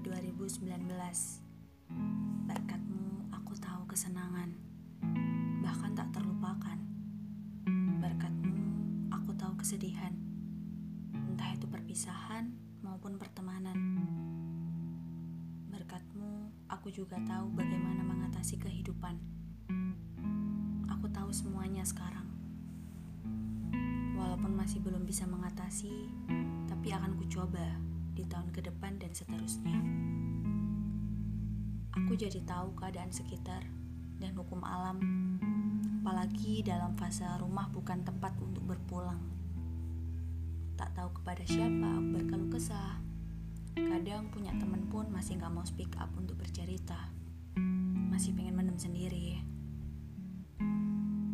2019 Berkatmu aku tahu kesenangan. Bahkan tak terlupakan. Berkatmu aku tahu kesedihan. Entah itu perpisahan maupun pertemanan. Berkatmu aku juga tahu bagaimana mengatasi kehidupan. Aku tahu semuanya sekarang. Walaupun masih belum bisa mengatasi Tapi akan kucoba di tahun ke depan dan seterusnya. Aku jadi tahu keadaan sekitar dan hukum alam, apalagi dalam fase rumah bukan tempat untuk berpulang. Tak tahu kepada siapa aku berkeluh kesah. Kadang punya temen pun masih gak mau speak up untuk bercerita. Masih pengen mendem sendiri.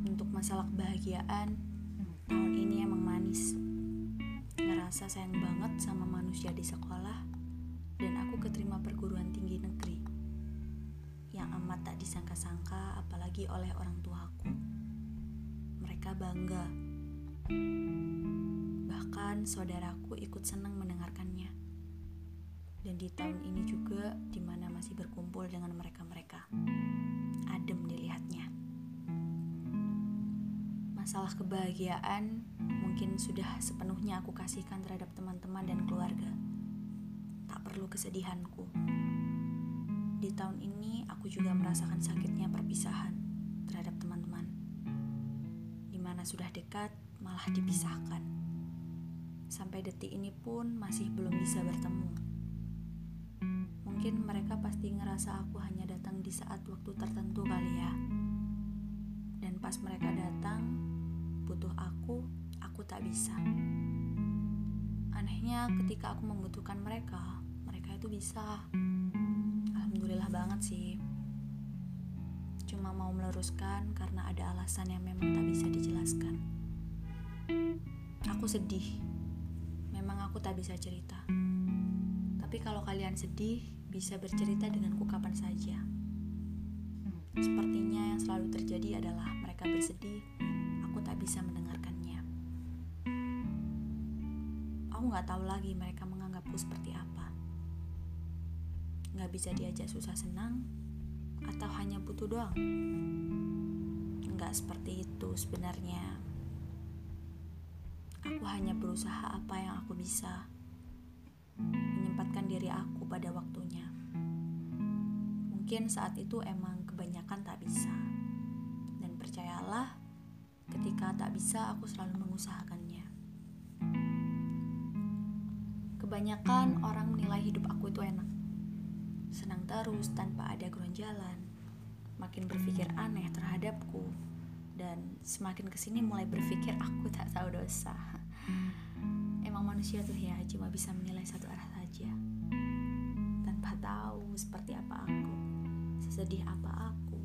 Untuk masalah kebahagiaan, tahun ini emang manis ngerasa sayang banget sama manusia di sekolah dan aku keterima perguruan tinggi negeri yang amat tak disangka-sangka apalagi oleh orang tuaku. Mereka bangga. Bahkan saudaraku ikut senang mendengarkannya. Dan di tahun ini juga di mana masih berkumpul dengan mereka-mereka. Adem Masalah kebahagiaan mungkin sudah sepenuhnya aku kasihkan terhadap teman-teman dan keluarga. Tak perlu kesedihanku. Di tahun ini aku juga merasakan sakitnya perpisahan terhadap teman-teman. Di mana sudah dekat malah dipisahkan. Sampai detik ini pun masih belum bisa bertemu. Mungkin mereka pasti ngerasa aku hanya datang di saat waktu tertentu kali ya. Dan pas mereka datang, butuh aku, aku tak bisa. Anehnya ketika aku membutuhkan mereka, mereka itu bisa. Alhamdulillah banget sih. Cuma mau meluruskan karena ada alasan yang memang tak bisa dijelaskan. Aku sedih. Memang aku tak bisa cerita. Tapi kalau kalian sedih, bisa bercerita denganku kapan saja. Sepertinya yang selalu terjadi adalah mereka bersedih, nggak tahu lagi mereka menganggapku seperti apa. Nggak bisa diajak susah senang, atau hanya butuh doang. Nggak seperti itu sebenarnya. Aku hanya berusaha apa yang aku bisa. Menyempatkan diri aku pada waktunya. Mungkin saat itu emang kebanyakan tak bisa. Dan percayalah, Ketika tak bisa, aku selalu mengusahakannya. Kebanyakan orang menilai hidup aku itu enak. Senang terus tanpa ada jalan. Makin berpikir aneh terhadapku. Dan semakin ke sini mulai berpikir aku tak tahu dosa. Emang manusia tuh ya cuma bisa menilai satu arah saja. Tanpa tahu seperti apa aku. Sesedih apa aku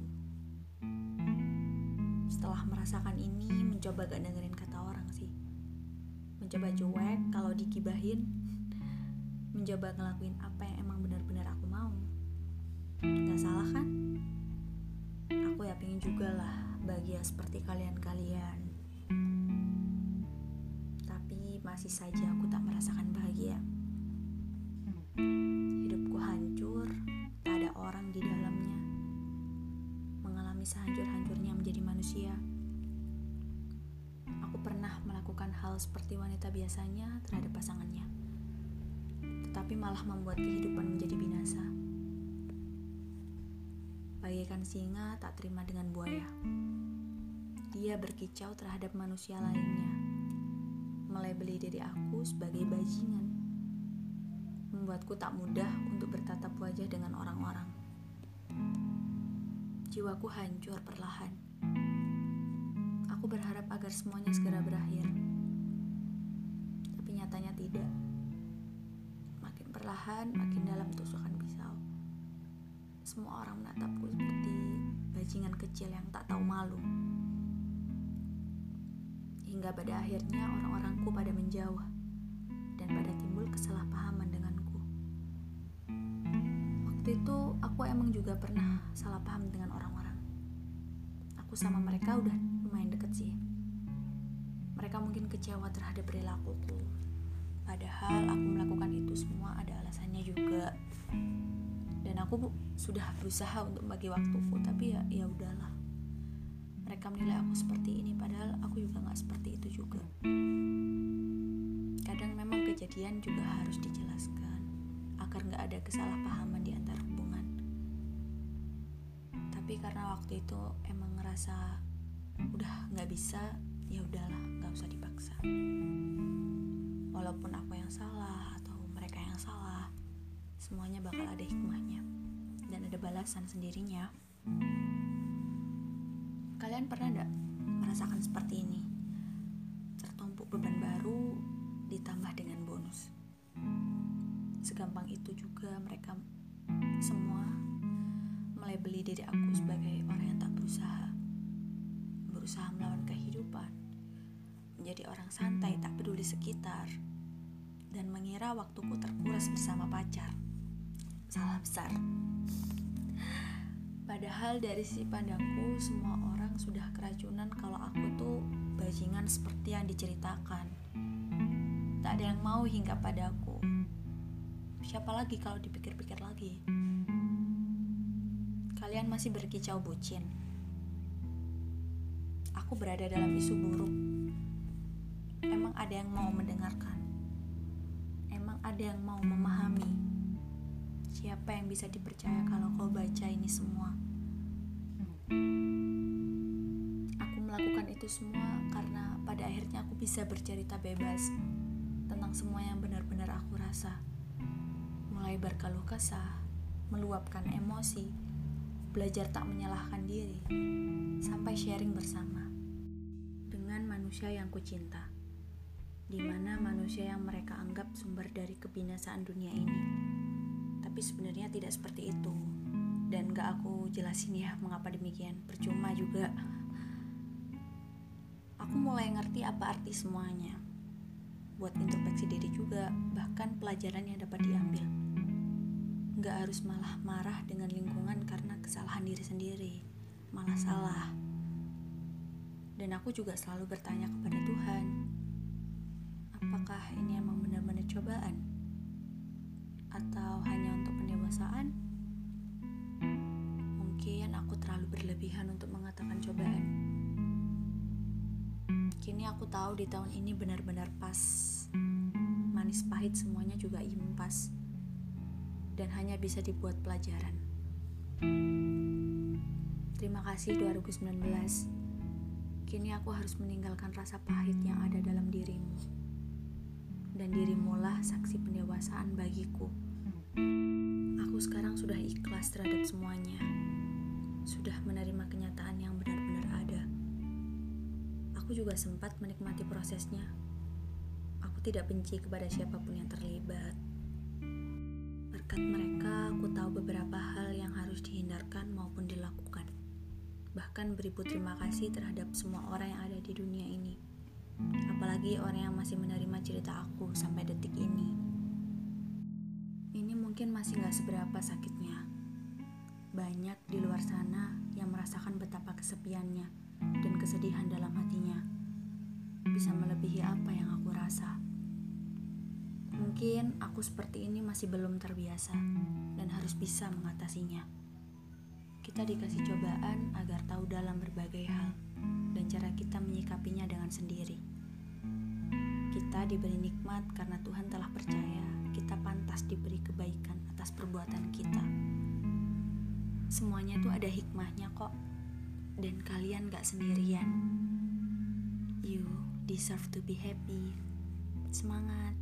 setelah merasakan ini mencoba gak dengerin kata orang sih mencoba cuek kalau dikibahin mencoba ngelakuin apa yang emang benar-benar aku mau. Gak salah kan? Aku ya pengen juga lah bahagia seperti kalian-kalian. Tapi masih saja aku tak merasakan bahagia. Hidupku hancur tak ada orang di dalamnya. Mengalami sehancur-hancurnya menjadi manusia. Aku pernah melakukan hal seperti wanita biasanya terhadap pasangannya, tetapi malah membuat kehidupan menjadi binasa. Bagaikan singa tak terima dengan buaya. Dia berkicau terhadap manusia lainnya, melebeli diri aku sebagai bajingan, membuatku tak mudah untuk bertatap wajah dengan orang-orang jiwaku hancur perlahan. Aku berharap agar semuanya segera berakhir. Tapi nyatanya tidak. Perlahan, makin dalam tusukan pisau. Semua orang menatapku seperti bajingan kecil yang tak tahu malu. Hingga pada akhirnya orang-orangku pada menjauh dan pada timbul kesalahpahaman denganku. Waktu itu aku emang juga pernah salah paham dengan orang-orang. Aku sama mereka udah lumayan deket sih. Mereka mungkin kecewa terhadap perilakuku. Padahal aku melakukan itu semua ada alasannya juga. dan aku sudah berusaha untuk bagi waktuku tapi ya ya udahlah. Mereka menilai aku seperti ini padahal aku juga nggak seperti itu juga. Kadang memang kejadian juga harus dijelaskan agar nggak ada kesalahpahaman di antara hubungan. Tapi karena waktu itu emang ngerasa udah nggak bisa ya udahlah nggak usah dipaksa walaupun aku yang salah atau mereka yang salah semuanya bakal ada hikmahnya dan ada balasan sendirinya Kalian pernah tidak merasakan seperti ini? Tertumpuk beban baru ditambah dengan bonus. Segampang itu juga mereka semua mulai beli diri aku sebagai orang yang tak berusaha. Berusaha melawan kehidupan. Menjadi orang santai tak peduli sekitar. Dan mengira waktuku terkuras bersama pacar. Salah besar. Padahal dari sisi pandangku semua orang sudah keracunan kalau aku tuh bajingan seperti yang diceritakan. Tak ada yang mau hingga padaku. Siapa lagi kalau dipikir-pikir lagi? Kalian masih berkicau bucin. Aku berada dalam isu buruk. Emang ada yang mau mendengarkan? Emang ada yang mau memahami? Siapa yang bisa dipercaya kalau kau baca ini semua? Aku melakukan itu semua karena pada akhirnya aku bisa bercerita bebas tentang semua yang benar-benar aku rasa. Mulai berkeluh kesah, meluapkan emosi, belajar tak menyalahkan diri, sampai sharing bersama dengan manusia yang kucinta, di mana manusia yang mereka anggap sumber dari kebinasaan dunia ini. Tapi sebenarnya tidak seperti itu. Dan gak aku jelasin ya mengapa demikian. Percuma juga. Aku mulai ngerti apa arti semuanya. Buat introspeksi diri juga bahkan pelajaran yang dapat diambil. Gak harus malah marah dengan lingkungan karena kesalahan diri sendiri. Malah salah. Dan aku juga selalu bertanya kepada Tuhan apakah ini emang benar-benar cobaan atau hanya untuk pendewasaan? Mungkin aku terlalu berlebihan untuk mengatakan cobaan. Kini aku tahu di tahun ini benar-benar pas. Manis pahit semuanya juga impas. Dan hanya bisa dibuat pelajaran. Terima kasih 2019. Kini aku harus meninggalkan rasa pahit yang ada dalam dirimu dan dirimulah saksi pendewasaan bagiku. Aku sekarang sudah ikhlas terhadap semuanya, sudah menerima kenyataan yang benar-benar ada. Aku juga sempat menikmati prosesnya. Aku tidak benci kepada siapa pun yang terlibat. Berkat mereka, aku tahu beberapa hal yang harus dihindarkan maupun dilakukan. Bahkan beribu terima kasih terhadap semua orang yang ada di dunia ini apalagi orang yang masih menerima cerita aku sampai detik ini. Ini mungkin masih gak seberapa sakitnya. Banyak di luar sana yang merasakan betapa kesepiannya dan kesedihan dalam hatinya. Bisa melebihi apa yang aku rasa. Mungkin aku seperti ini masih belum terbiasa dan harus bisa mengatasinya. Kita dikasih cobaan agar tahu dalam berbagai hal dan cara kita menyikapinya dengan sendiri. Kita diberi nikmat karena Tuhan telah percaya kita pantas diberi kebaikan atas perbuatan kita. Semuanya itu ada hikmahnya kok. Dan kalian gak sendirian. You deserve to be happy. Semangat.